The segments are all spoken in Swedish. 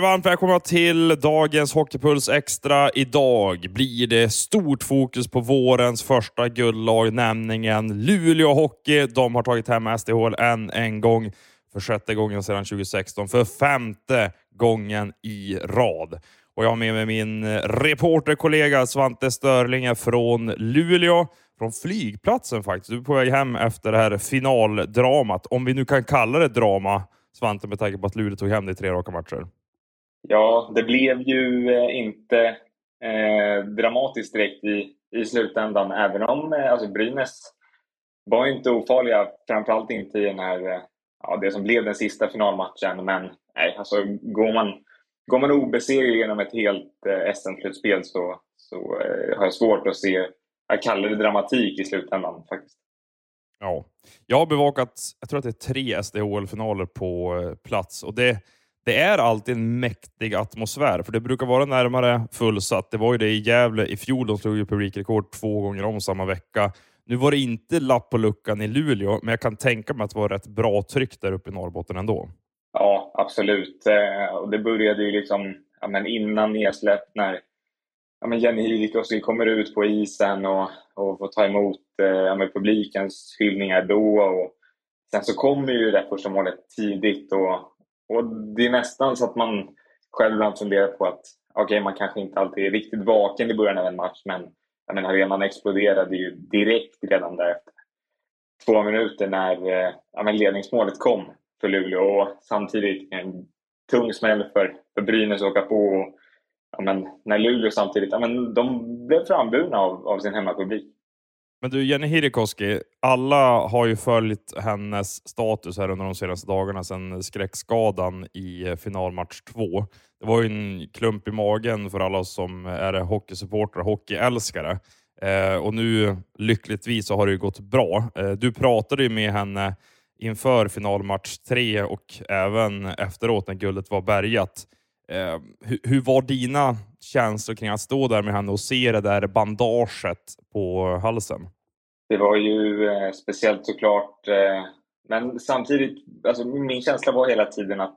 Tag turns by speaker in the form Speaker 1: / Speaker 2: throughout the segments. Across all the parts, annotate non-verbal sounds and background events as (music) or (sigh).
Speaker 1: Varmt välkomna till dagens Hockeypuls Extra. Idag blir det stort fokus på vårens första guldlag, nämligen Luleå Hockey. De har tagit hem SDHL än en gång, för sjätte gången sedan 2016, för femte gången i rad. Och jag har med mig min reporterkollega Svante Störlinge från Luleå, från flygplatsen faktiskt. Du är på väg hem efter det här finaldramat, om vi nu kan kalla det drama. Svante med tanke på att Luleå tog hem det i tre raka matcher?
Speaker 2: Ja, det blev ju eh, inte eh, dramatiskt direkt i, i slutändan, även om eh, alltså Brynäs var inte ofarliga, framförallt inte i den här, eh, ja, det som blev den sista finalmatchen. Men nej, alltså, går, man, går man obesegrad genom ett helt eh, SM-slutspel så, så eh, har jag svårt att se, jag kallar det dramatik i slutändan faktiskt.
Speaker 1: Ja, jag har bevakat, jag tror att det är tre SDHL-finaler på eh, plats och det, det är alltid en mäktig atmosfär, för det brukar vara närmare fullsatt. Det var ju det i Gävle i fjol, de slog ju publikrekord två gånger om samma vecka. Nu var det inte lapp på luckan i Luleå, men jag kan tänka mig att det var rätt bra tryck där uppe i Norrbotten ändå.
Speaker 2: Ja, absolut. Eh, och det började ju liksom ja, men innan nedsläpp när ja, men Jenny Hilikoski kommer ut på isen och, och får ta emot eh, ja, ja, publikens hyllningar då. Och sen så kommer ju det första målet tidigt och, och det är nästan så att man själv ibland funderar på att okay, man kanske inte alltid är riktigt vaken i början av en match men jag menar, arenan exploderade ju direkt redan därefter. två minuter när eh, ja, men ledningsmålet kom för Luleå och samtidigt en tung smäll för, för Brynäs att åka på. Och, ja, men, när Luleå samtidigt, ja, men de blev framburna av, av sin hemmapublik.
Speaker 1: Men du, Jenny Hirikoski, alla har ju följt hennes status här under de senaste dagarna sedan skräckskadan i eh, finalmatch två. Det var ju en klump i magen för alla som är hockeysupportrar, hockeyälskare. Eh, och nu lyckligtvis så har det ju gått bra. Eh, du pratade ju med henne inför finalmatch tre och även efteråt när guldet var bärgat. Eh, hur, hur, var dina känslor kring att stå där med henne och se det där bandaget på halsen?
Speaker 2: Det var ju eh, speciellt såklart. Eh, men samtidigt, alltså, min känsla var hela tiden att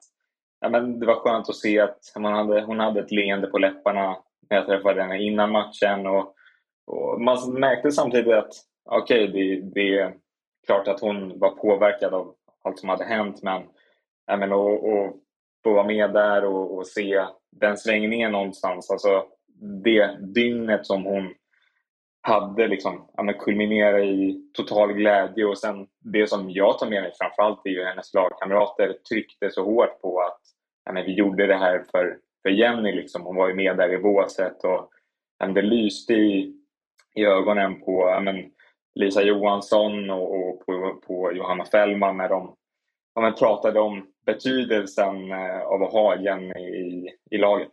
Speaker 2: ja, men det var skönt att se att hon hade, hon hade ett leende på läpparna när jag träffade henne innan matchen. Och, och man märkte samtidigt att okej, okay, det, det är klart att hon var påverkad av allt som hade hänt. Men, ja, men och, och få vara med där och, och, se den svängningen någonstans. Alltså det dygnet som hon hade liksom, kulminera i total glädje och sen det som jag tar med mig framförallt är ju hennes lagkamrater tryckte så hårt på att men vi gjorde det här för, för Jenny. Liksom. Hon var ju med där i båset och ja, det lyste i, i ögonen på men, Lisa Johansson och, och på, på Johanna Fällman när de ja, pratade om betydelsen eh, av att ha Jenny i, i laget.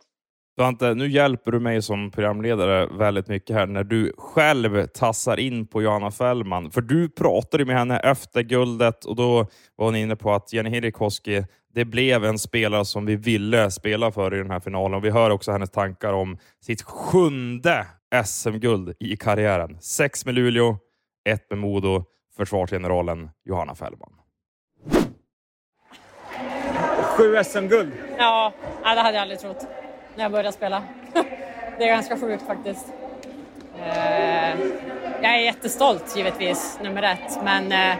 Speaker 1: Svante, nu hjälper du mig som programledare väldigt mycket här när du själv tassar in på Johanna Fällman. För du pratade med henne efter guldet och då var hon inne på att Jenny Hirikoski, det blev en spelare som vi ville spela för i den här finalen. Och vi hör också hennes tankar om sitt sjunde SM-guld i karriären. Sex med Luleå, ett med Modo, försvarsgeneralen Johanna Fällman.
Speaker 3: Sju SM-guld?
Speaker 4: Ja, det hade jag aldrig trott när jag började spela. (laughs) det är ganska sjukt faktiskt. Eh, jag är jättestolt givetvis, nummer ett, men eh,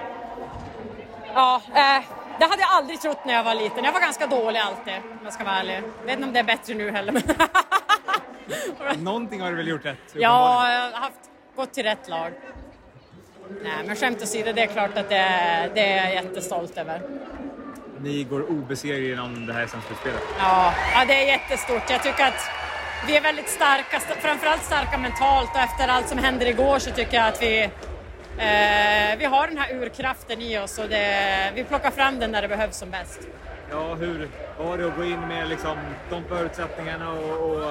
Speaker 4: ja, eh, det hade jag aldrig trott när jag var liten. Jag var ganska dålig alltid, om jag ska vara ärlig. Jag vet inte om det är bättre nu heller. (laughs)
Speaker 3: Någonting har du väl gjort rätt?
Speaker 4: Ja, jag har haft, gått till rätt lag. Nej, men skämt åsido, det är klart att det, det är jag jättestolt över
Speaker 3: ni går obesegrade genom det här slutspelet.
Speaker 4: Ja, ja, det är jättestort. Jag tycker att vi är väldigt starka, framförallt starka mentalt och efter allt som hände igår så tycker jag att vi, eh, vi har den här urkraften i oss och det, vi plockar fram den när det behövs som bäst.
Speaker 3: Ja, hur var det att gå in med liksom, de förutsättningarna och, och,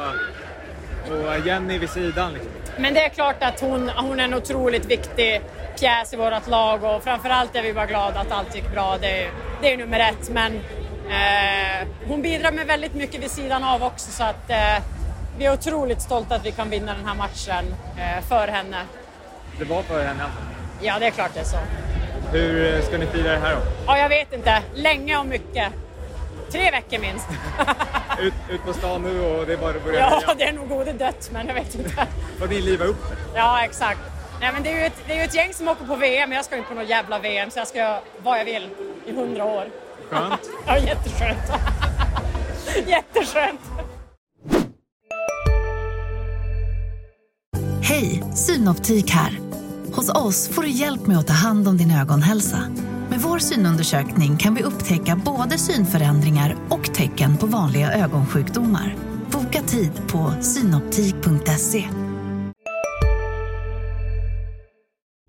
Speaker 3: och Jenny vid sidan? Liksom?
Speaker 4: Men det är klart att hon, hon är en otroligt viktig pjäs i vårt lag och framförallt är vi bara glada att allt gick bra. Det, det är nummer ett. Men eh, hon bidrar med väldigt mycket vid sidan av också så att eh, vi är otroligt stolta att vi kan vinna den här matchen eh, för henne.
Speaker 3: Det var för henne alltså?
Speaker 4: Ja, det är klart det är så.
Speaker 3: Hur ska ni fira det här då?
Speaker 4: Ja, jag vet inte. Länge och mycket. Tre veckor minst. (laughs)
Speaker 3: Ut, ut på stan nu och det är bara att börja
Speaker 4: Ja,
Speaker 3: heja.
Speaker 4: det är nog gode dött, men jag vet inte.
Speaker 3: Får ni liva upp?
Speaker 4: Ja, exakt. Nej, men det är ju ett, det är ett gäng som åker på VM. Jag ska inte på något jävla VM, så jag ska göra vad jag vill i hundra år.
Speaker 3: Skönt.
Speaker 4: Ja, jätteskönt. jätteskönt.
Speaker 5: Hej, Synoptik här. Hos oss får du hjälp med att ta hand om din ögonhälsa. Med vår synundersökning kan vi upptäcka både synförändringar och tecken på vanliga ögonsjukdomar. Boka tid på synoptik.se.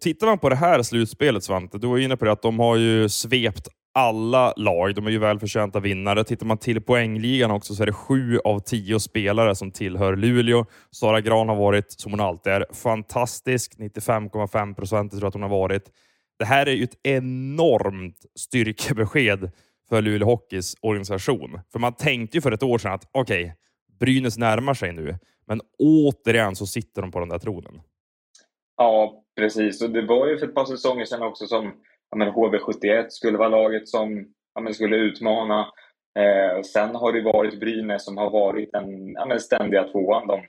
Speaker 1: Tittar man på det här slutspelet Svante, du var inne på det att de har ju svept alla lag. De är ju välförtjänta vinnare. Tittar man till poängligan också så är det sju av tio spelare som tillhör Luleå. Sara Gran har varit, som hon alltid är, fantastisk. 95,5 procent tror jag att hon har varit. Det här är ju ett enormt styrkebesked för Luleå Hockeys organisation. För man tänkte ju för ett år sedan att okej, okay, Brynäs närmar sig nu, men återigen så sitter de på den där tronen.
Speaker 2: Ja, precis. Och det var ju för ett par säsonger sedan också som ja, men HV71 skulle vara laget som ja, men skulle utmana. Eh, sen har det varit Brynäs som har varit den ja, men ständiga tvåan de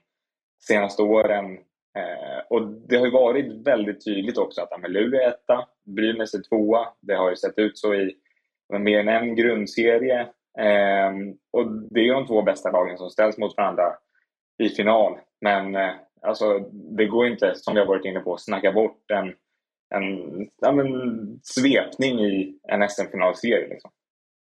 Speaker 2: senaste åren. Eh, och det har ju varit väldigt tydligt också att ja, men Luleå är etta, Brynäs är tvåa. Det har ju sett ut så i mer än en grundserie. Eh, och det är de två bästa lagen som ställs mot varandra i final. Men eh, alltså, det går inte, som jag varit inne på, att snacka bort en, en ja, men, svepning i en SM-finalserie. Liksom.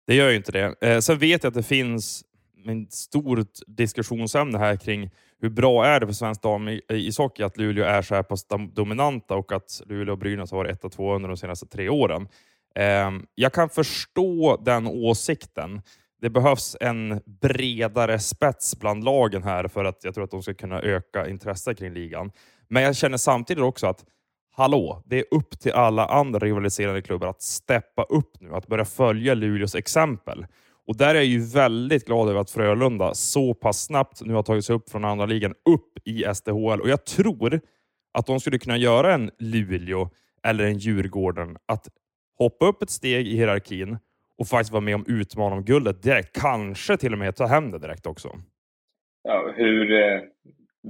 Speaker 1: Det gör ju inte det. Eh, sen vet jag att det finns ett stort diskussionsämne här kring hur bra är det för svensk damishockey att Luleå är så här pass dominanta och att Luleå och Brynäs har varit 1-2 under de senaste tre åren. Eh, jag kan förstå den åsikten. Det behövs en bredare spets bland lagen här för att jag tror att de ska kunna öka intresset kring ligan. Men jag känner samtidigt också att hallå, det är upp till alla andra rivaliserande klubbar att steppa upp nu, att börja följa Luleås exempel. Och där är jag ju väldigt glad över att Frölunda så pass snabbt nu har tagit sig upp från andra ligan upp i SDHL. Och jag tror att de skulle kunna göra en Luleå eller en Djurgården, att hoppa upp ett steg i hierarkin och faktiskt vara med om utmana om guldet direkt. Kanske till och med ta hem det direkt också.
Speaker 2: Ja, hur, eh,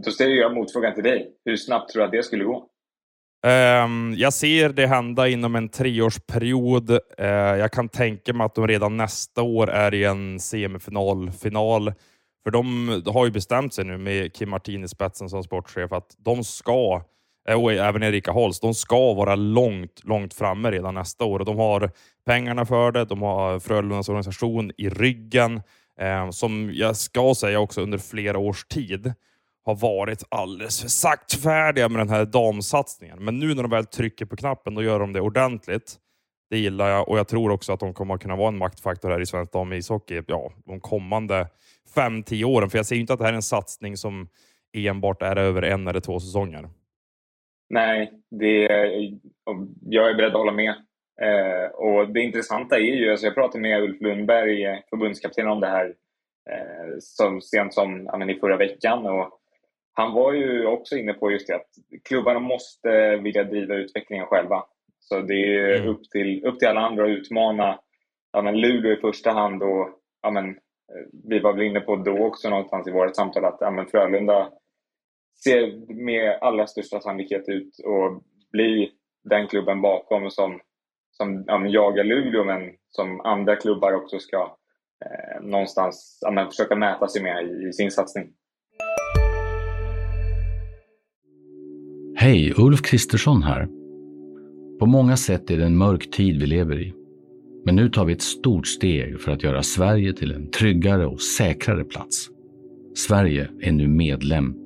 Speaker 2: då ställer jag motfrågan till dig. Hur snabbt tror du att det skulle gå?
Speaker 1: Um, jag ser det hända inom en treårsperiod. Uh, jag kan tänka mig att de redan nästa år är i en semifinal, final. För de har ju bestämt sig nu med Kim Martin i spetsen som sportchef att de ska, Eh, och även Erika Holst, de ska vara långt, långt framme redan nästa år. Och de har pengarna för det. De har Frölundas organisation i ryggen, eh, som jag ska säga också under flera års tid har varit alldeles för saktfärdiga med den här damsatsningen. Men nu när de väl trycker på knappen, då gör de det ordentligt. Det gillar jag och jag tror också att de kommer att kunna vara en maktfaktor här i svensk damishockey ja, de kommande fem, tio åren. För jag ser inte att det här är en satsning som enbart är över en eller två säsonger.
Speaker 2: Nej, det, jag är beredd att hålla med. Eh, och Det intressanta är ju, alltså jag pratade med Ulf Lundberg, förbundskapten, om det här eh, som sent som ja, i förra veckan. Och han var ju också inne på just det att klubbarna måste vilja driva utvecklingen själva. Så det är mm. upp, till, upp till alla andra att utmana ja, men Luleå i första hand. Och, ja, men, eh, vi var väl inne på då också någonstans i vårt samtal att ja, men Frölunda ser med allra största sannolikhet ut att bli den klubben bakom som, som ja, jagar Luleå men som andra klubbar också ska eh, någonstans ja, men, försöka mäta sig med i, i sin satsning.
Speaker 6: Hej, Ulf Kristersson här. På många sätt är det en mörk tid vi lever i. Men nu tar vi ett stort steg för att göra Sverige till en tryggare och säkrare plats. Sverige är nu medlem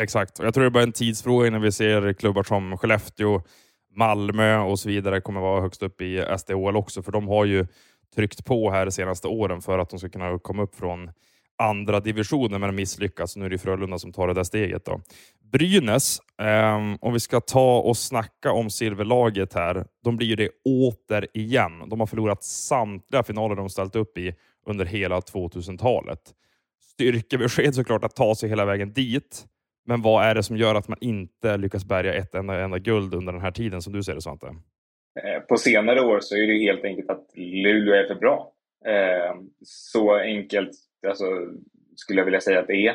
Speaker 1: Exakt. och Jag tror det är bara en tidsfråga innan vi ser klubbar som Skellefteå, Malmö och så vidare kommer vara högst upp i SDHL också, för de har ju tryckt på här de senaste åren för att de ska kunna komma upp från andra divisionen, men misslyckats. Nu är det Frölunda som tar det där steget. Då. Brynäs, eh, om vi ska ta och snacka om silverlaget här, de blir ju det återigen. De har förlorat samtliga finaler de ställt upp i under hela 2000-talet. Styrkebesked såklart att ta sig hela vägen dit. Men vad är det som gör att man inte lyckas bärga ett enda, enda guld under den här tiden, som du ser det Svante?
Speaker 2: Eh, på senare år så är det helt enkelt att Luleå är för bra. Eh, så enkelt alltså, skulle jag vilja säga att det är.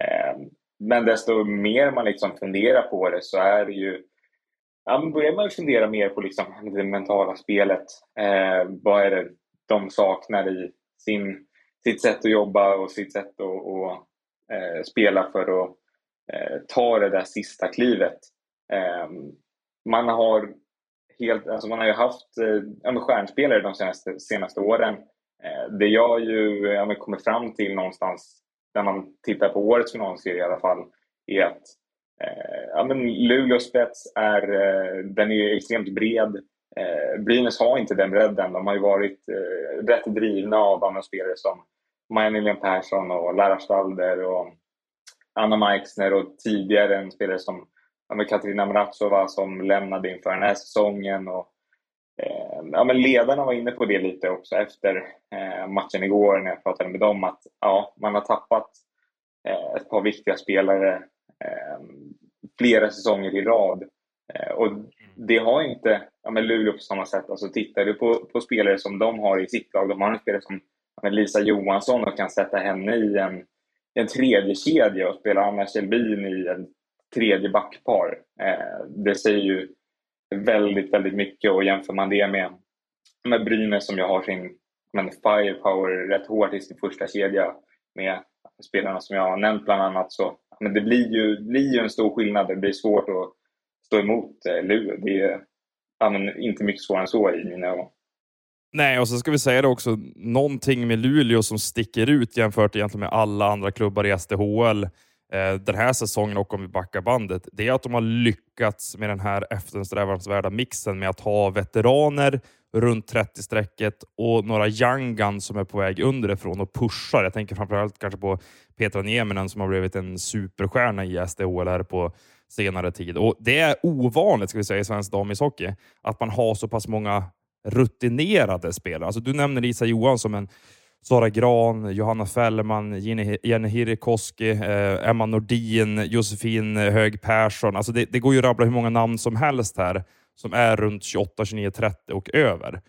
Speaker 2: Eh, men desto mer man liksom funderar på det så är det ju Ja, men börjar man fundera mer på liksom det mentala spelet. Eh, vad är det de saknar i sin, sitt sätt att jobba och sitt sätt att och, eh, spela för att Eh, ta det där sista klivet. Eh, man har helt, alltså man har ju haft eh, stjärnspelare de senaste, senaste åren. Eh, det jag ju eh, ja, kommer fram till någonstans när man tittar på årets finalserie i alla fall är att eh, ja, men Luleås spets är, eh, den är extremt bred. Eh, Brynäs har inte den bredden. De har ju varit eh, rätt drivna av andra spelare som Maja Persson och Lara och Anna Meixner och tidigare en spelare som ja, Katarina Mrazova som lämnade inför den här säsongen. Och, eh, ja, men ledarna var inne på det lite också efter eh, matchen igår när jag pratade med dem att ja, man har tappat eh, ett par viktiga spelare eh, flera säsonger i rad. Eh, och det har inte ja, men Luleå på samma sätt. Alltså, tittar du på, på spelare som de har i sitt lag, de har en spelare som ja, Lisa Johansson och kan sätta henne i en en tredje kedja och spela Anna Kjellbin i en tredje backpar. Eh, det säger ju väldigt, väldigt mycket och jämför man det med, med Brynäs som jag har sin men firepower rätt hårt i sin första kedja med spelarna som jag har nämnt bland annat så men det blir ju, blir ju en stor skillnad. Det blir svårt att stå emot eh, Luleå. Det är ja, inte mycket svårare än så i mina ögon.
Speaker 1: Nej, och så ska vi säga det också, någonting med Luleå som sticker ut jämfört egentligen med alla andra klubbar i SDHL eh, den här säsongen och om vi backar bandet, det är att de har lyckats med den här eftersträvansvärda mixen med att ha veteraner runt 30-strecket och några young guns som är på väg underifrån och pushar. Jag tänker framförallt kanske på Petra Nieminen som har blivit en superstjärna i SDHL här på senare tid. Och Det är ovanligt ska vi säga, i svensk damishockey att man har så pass många rutinerade spelare. Alltså, du nämner Lisa Johansson, men Sara Gran, Johanna Fällman, Jenny, Jenny Hirikoski, eh, Emma Nordin, Josefin eh, Hög Persson. Alltså det, det, går ju att rabbla hur många namn som helst här som är runt 28, 29, 30 och över.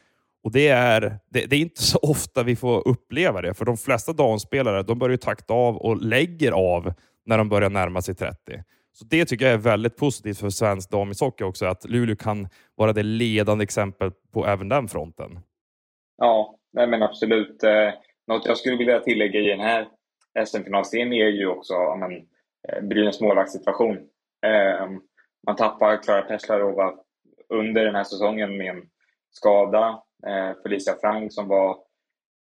Speaker 1: Och det är, det, det är inte så ofta vi får uppleva det, för de flesta damspelare de börjar takta av och lägger av när de börjar närma sig 30. Så Det tycker jag är väldigt positivt för svensk damishockey också, att Luleå kan vara det ledande exemplet på även den fronten.
Speaker 2: Ja, nej men absolut. Eh, något jag skulle vilja tillägga i den här SM-finalserien är ju också men, eh, Brynäs målvaktssituation. Ehm, man tappar Klara Peslarova under den här säsongen med en skada. Eh, Felicia Frank som var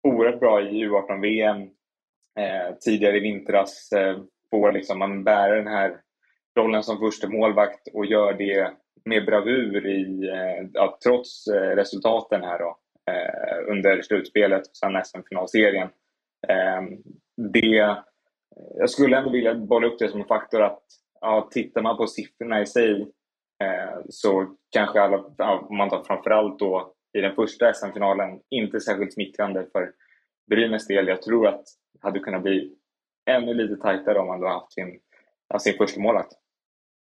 Speaker 2: oerhört bra i U18-VM tidigare i vintras får liksom man bära den här rollen som första målvakt och gör det med bravur i, eh, ja, trots eh, resultaten här då, eh, under slutspelet och sen SM-finalserien. Ehm, det, jag skulle ändå vilja bolla upp det som en faktor att ja, tittar man på siffrorna i sig eh, så kanske alla, om man tar framförallt då i den första SM-finalen, inte särskilt smickrande för Brynäs del. Jag tror att det hade kunnat bli ännu lite tajtare om man då haft sin, sin första målvakt.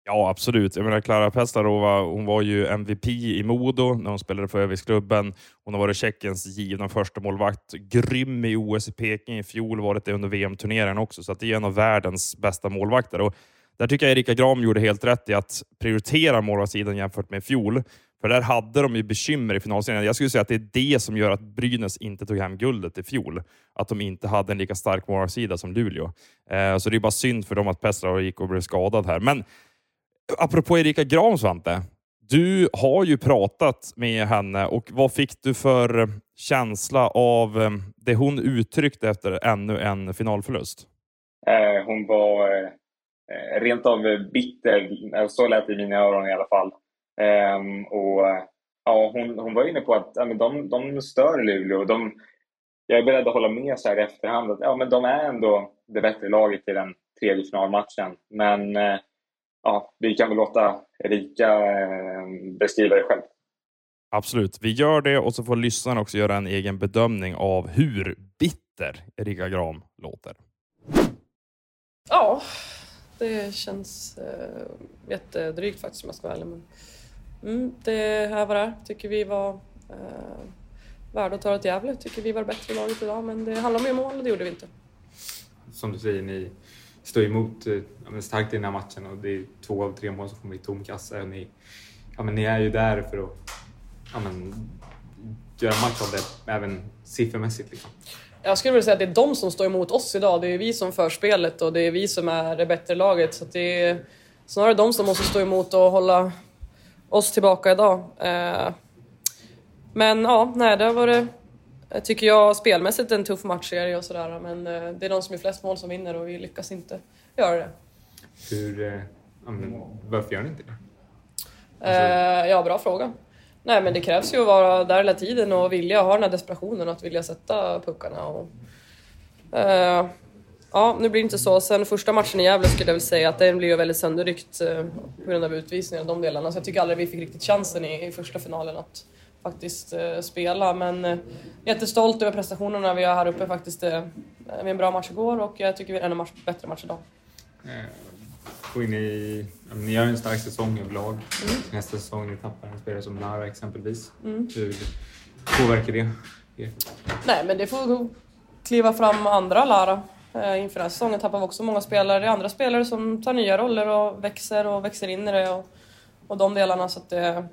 Speaker 1: Ja, absolut. Jag menar, Klara Pestarova hon var ju MVP i Modo när hon spelade för Öviksklubben. Hon har varit Tjeckiens givna första målvakt. Grym i OS i Peking i fjol, varit det under VM-turneringen också, så det är en av världens bästa målvakter. Och där tycker jag Erika Gram gjorde helt rätt i att prioritera målvaktssidan jämfört med i fjol. För där hade de ju bekymmer i finalserien. Jag skulle säga att det är det som gör att Brynäs inte tog hem guldet i fjol. Att de inte hade en lika stark målvaktssida som Luleå. Eh, så det är bara synd för dem att Pestarova gick och blev skadad här. Men apropå Erika Gram, Svante. Du har ju pratat med henne och vad fick du för känsla av ehm, det hon uttryckte efter ännu en finalförlust?
Speaker 2: Eh, hon var eh, rent av bitter, alltså, så lät det i mina öron i alla fall. Ehm, och ja, hon, hon var inne på att ja, de, de stör Luleå. De, jag är beredd att hålla med så här i efterhand att ja, men de är ändå det bättre laget i den tredje finalmatchen. Men eh, ja, vi kan väl låta Erika eh, beskriva det själv.
Speaker 1: Absolut, vi gör det och så får lyssnarna också göra en egen bedömning av hur bitter Erika Gram låter.
Speaker 7: Ja, det känns eh, jättedrygt faktiskt om jag ska vara ärlig. Men, mm, det här var det Tycker vi var eh, värda att ta ett Gävle. Tycker vi var bättre laget idag, men det handlar om mål och det gjorde vi inte.
Speaker 8: Som du säger, ni stå emot eh, ja, starkt i den här matchen och det är två av tre mål som kommer i tom kasse. Och ni, ja, men ni är ju där för att ja, men, göra match av det, även siffermässigt. Liksom.
Speaker 7: Jag skulle vilja säga att det är de som står emot oss idag. Det är vi som för spelet och det är vi som är det bättre laget. Så det är snarare de som måste stå emot och hålla oss tillbaka idag. Eh, men ja, nej, det har varit, tycker jag, spelmässigt en tuff matchserie och sådär. Men eh, det är de som är flest mål som vinner och vi lyckas inte göra det.
Speaker 8: Hur, eh, varför gör ni inte det?
Speaker 7: Alltså... ja, bra fråga. Nej, men det krävs ju att vara där hela tiden och vilja ha den här desperationen att vilja sätta puckarna. Och, uh, ja, nu blir det inte så. Sen första matchen i Gävle skulle jag väl säga att den blev väldigt sönderryckt uh, på grund av utvisningar och de delarna. Så jag tycker aldrig vi fick riktigt chansen i, i första finalen att faktiskt uh, spela. Men uh, jättestolt över prestationerna vi har här uppe faktiskt. Uh, vi en bra match igår och jag tycker vi har en match, bättre match idag
Speaker 8: gå in i... Ni har en stark säsong överlag. Mm. Nästa säsong ni tappar en spelare som Nara exempelvis. Mm. Hur påverkar det er?
Speaker 7: Nej, men det får kliva fram andra Lara. Eh, inför den här säsongen tappar vi också många spelare. Det är andra spelare som tar nya roller och växer och växer in i det och, och de delarna. Så att det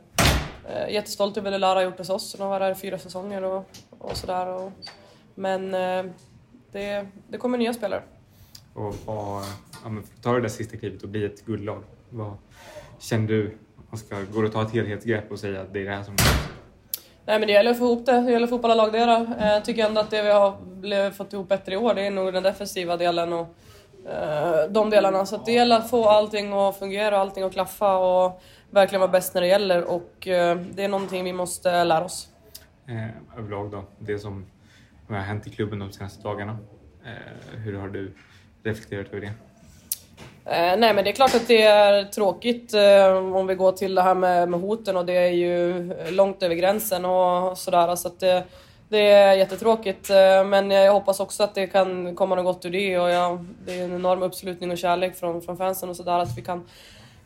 Speaker 7: eh, jättestolt över det Lara har gjort hos oss. Hon har varit här i fyra säsonger och, och sådär. Men eh, det, det kommer nya spelare.
Speaker 8: Och vad, ja, men ta det där sista klivet och bli ett guldlag. Vad känner du? Oskar, går det att ta ett helhetsgrepp och säga att det är det här som
Speaker 7: Nej men det gäller att få ihop det, det gäller att få upp alla lagdelar. Jag eh, tycker ändå att det vi har fått ihop bättre i år, det är nog den defensiva delen och uh, de delarna. Så det gäller att få allting att fungera, allting att klaffa och verkligen vara bäst när det gäller och uh, det är någonting vi måste lära oss.
Speaker 8: Eh, överlag då, det som har hänt i klubben de senaste dagarna. Eh, hur har du reflekterat över det?
Speaker 7: Eh, nej men det är klart att det är tråkigt eh, om vi går till det här med, med hoten och det är ju långt över gränsen och sådär. Så att det, det är jättetråkigt eh, men jag hoppas också att det kan komma något gott ur det och ja, det är en enorm uppslutning och kärlek från, från fansen och sådär att vi kan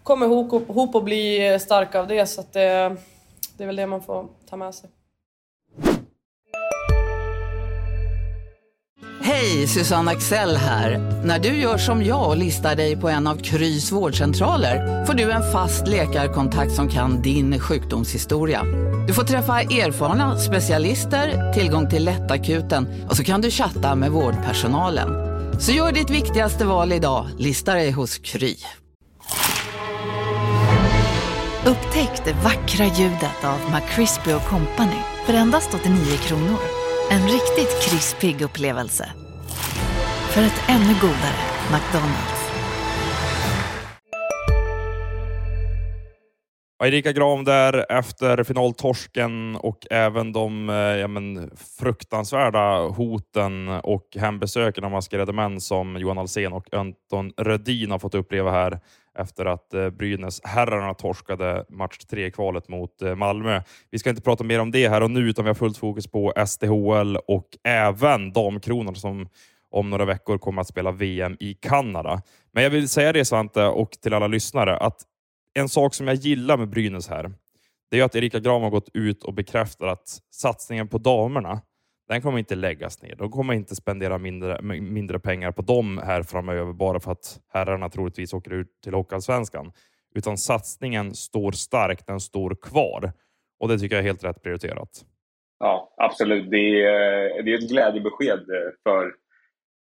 Speaker 7: kommer ihop, ihop och bli starka av det så att det, det är väl det man får ta med sig.
Speaker 9: Hej, Susanne Axel här. När du gör som jag och listar dig på en av Krys vårdcentraler får du en fast läkarkontakt som kan din sjukdomshistoria. Du får träffa erfarna specialister, tillgång till lättakuten och så kan du chatta med vårdpersonalen. Så gör ditt viktigaste val idag, lista dig hos Kry.
Speaker 5: Upptäck det vackra ljudet av McCrispy Company för endast 89 kronor. En riktigt krispig upplevelse. För ett ännu godare McDonalds.
Speaker 1: Erika Gram där efter finaltorsken och även de eh, ja, men, fruktansvärda hoten och hembesöken av maskerade män som Johan Alsen och Anton Rödin har fått uppleva här efter att eh, Brynäs herrarna torskade match 3-kvalet mot eh, Malmö. Vi ska inte prata mer om det här och nu, utan vi har fullt fokus på SDHL och även Damkronan som om några veckor kommer att spela VM i Kanada. Men jag vill säga det Svante och till alla lyssnare att en sak som jag gillar med Brynäs här, det är att Erika Gram har gått ut och bekräftat att satsningen på damerna, den kommer inte läggas ner. De kommer inte spendera mindre, mindre pengar på dem här framöver bara för att herrarna troligtvis åker ut till Hockeyallsvenskan. Utan satsningen står stark, den står kvar. Och det tycker jag är helt rätt prioriterat.
Speaker 2: Ja, absolut. Det är, det är ett glädjebesked för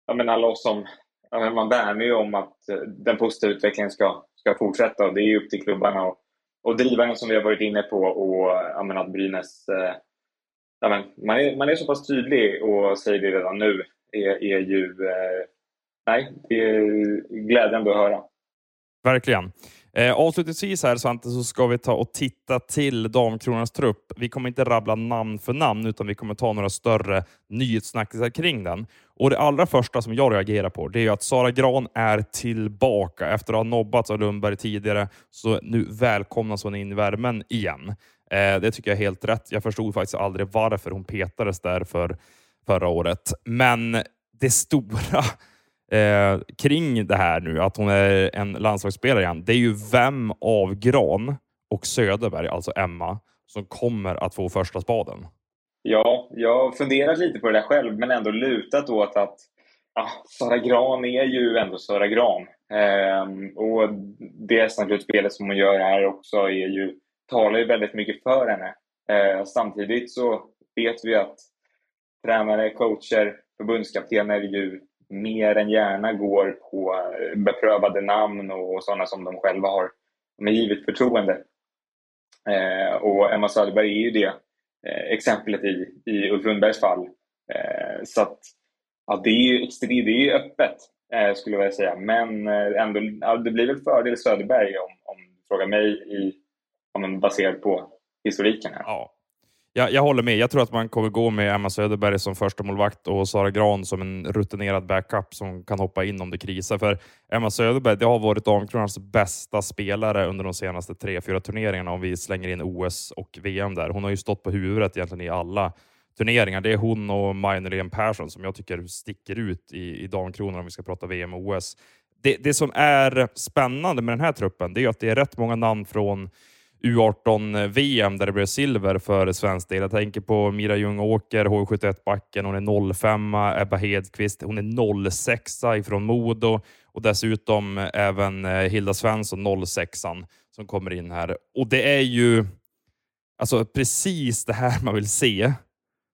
Speaker 2: ja, men alla oss som... Ja, man värnar ju om att eh, den positiva utvecklingen ska, ska fortsätta och det är upp till klubbarna och, och driva den som vi har varit inne på och ja, men att Brynäs eh, ja, men man, är, man är så pass tydlig och säger det redan nu är, är ju... Eh, nej, det är glädjande att höra.
Speaker 1: Verkligen. Eh, avslutningsvis här Svante, så ska vi ta och titta till Damkronornas trupp. Vi kommer inte rabbla namn för namn, utan vi kommer ta några större nyhetssnackisar kring den. Och Det allra första som jag reagerar på, det är att Sara Gran är tillbaka. Efter att ha nobbats av Lundberg tidigare, så nu välkomnas hon in i värmen igen. Eh, det tycker jag är helt rätt. Jag förstod faktiskt aldrig varför hon petades där för förra året. Men det stora (laughs) eh, kring det här nu, att hon är en landslagsspelare igen, det är ju vem av Gran och Söderberg, alltså Emma, som kommer att få första spaden.
Speaker 2: Ja, jag har funderat lite på det där själv, men ändå lutat åt att ja, Sara Gran är ju ändå Sara Gran. Ehm, och det SM-slutspelet som hon gör här också är ju, talar ju väldigt mycket för henne. Eh, samtidigt så vet vi att tränare, coacher, förbundskaptener ju mer än gärna går på eh, beprövade namn och sådana som de själva har med givet förtroende. Eh, och Emma Söderberg är ju det eh, exemplet i, i Ulf Lundbergs fall. Eh, så att, ja, det är ju det är ju öppet, eh, skulle jag vilja säga. Men eh, ändå, ja, det blir väl fördel Söderberg om, om du frågar mig i, men, baserat på historiken. Här.
Speaker 1: Ja, jag, jag håller med. Jag tror att man kommer gå med Emma Söderberg som första målvakt och Sara Gran som en rutinerad backup som kan hoppa in om det krisar. För Emma Söderberg det har varit Damkronans bästa spelare under de senaste tre, fyra turneringarna om vi slänger in OS och VM där. Hon har ju stått på huvudet egentligen i alla turneringar. Det är hon och Maj Persson som jag tycker sticker ut i, i Damkronan om vi ska prata VM och OS. Det, det som är spännande med den här truppen det är att det är rätt många namn från U18-VM där det blev silver för svensk del. Jag tänker på Mira Ljungåker, H71-backen. Hon är 05 Ebba Hedqvist. Hon är 06 ifrån Modo och dessutom även eh, Hilda Svensson 06 som kommer in här. Och det är ju alltså precis det här man vill se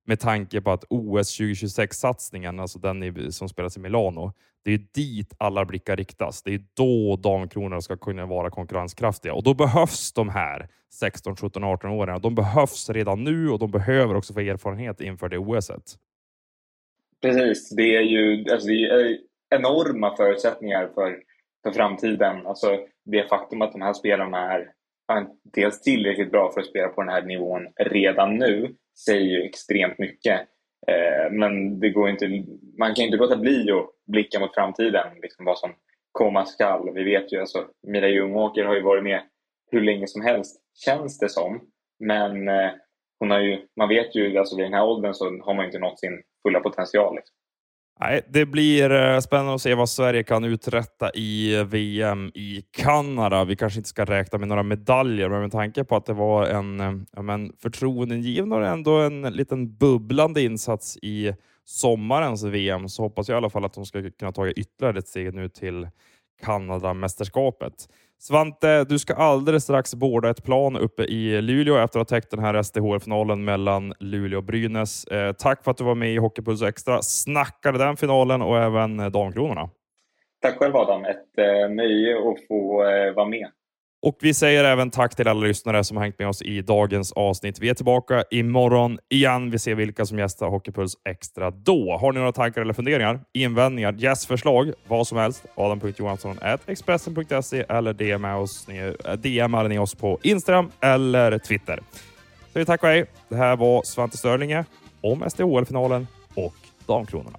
Speaker 1: med tanke på att OS 2026-satsningen, alltså den som spelas i Milano, det är dit alla blickar riktas. Det är då Damkronorna ska kunna vara konkurrenskraftiga och då behövs de här 16, 17, 18 åringarna. De behövs redan nu och de behöver också få erfarenhet inför det OSet.
Speaker 2: Precis, det är ju alltså det är enorma förutsättningar för, för framtiden. Alltså det faktum att de här spelarna är dels tillräckligt bra för att spela på den här nivån redan nu säger ju extremt mycket. Eh, men det går inte, man kan inte låta bli att blicka mot framtiden, liksom vad som komma skall. Vi vet ju, alltså, Mira Ljungåker har ju varit med hur länge som helst, känns det som. Men eh, hon har ju, man vet ju, alltså vid den här åldern så har man inte nått sin fulla potential. Liksom.
Speaker 1: Nej, det blir eh, spännande att se vad Sverige kan uträtta i VM i Kanada. Vi kanske inte ska räkna med några medaljer, men med tanke på att det var en eh, ja, men förtroendeingivande och ändå en liten bubblande insats i sommarens VM så hoppas jag i alla fall att de ska kunna ta ytterligare ett steg nu till Kanadamästerskapet. Svante, du ska alldeles strax borda ett plan uppe i Luleå efter att ha täckt den här SDHL-finalen mellan Luleå och Brynäs. Eh, tack för att du var med i Hockeypuls Extra, snackade den finalen och även eh, Damkronorna.
Speaker 2: Tack själv Adam, ett eh, nöje att få eh, vara med.
Speaker 1: Och vi säger även tack till alla lyssnare som har hängt med oss i dagens avsnitt. Vi är tillbaka imorgon igen. Vi ser vilka som gästar Hockeypuls Extra då. Har ni några tankar eller funderingar, invändningar, gästförslag, vad som helst, adam.johansson.expressen.se eller DMar oss, eh, DMar ni oss på Instagram eller Twitter. Så vi tack och hej. Det här var Svante Störlinge om SDHL-finalen och Damkronorna.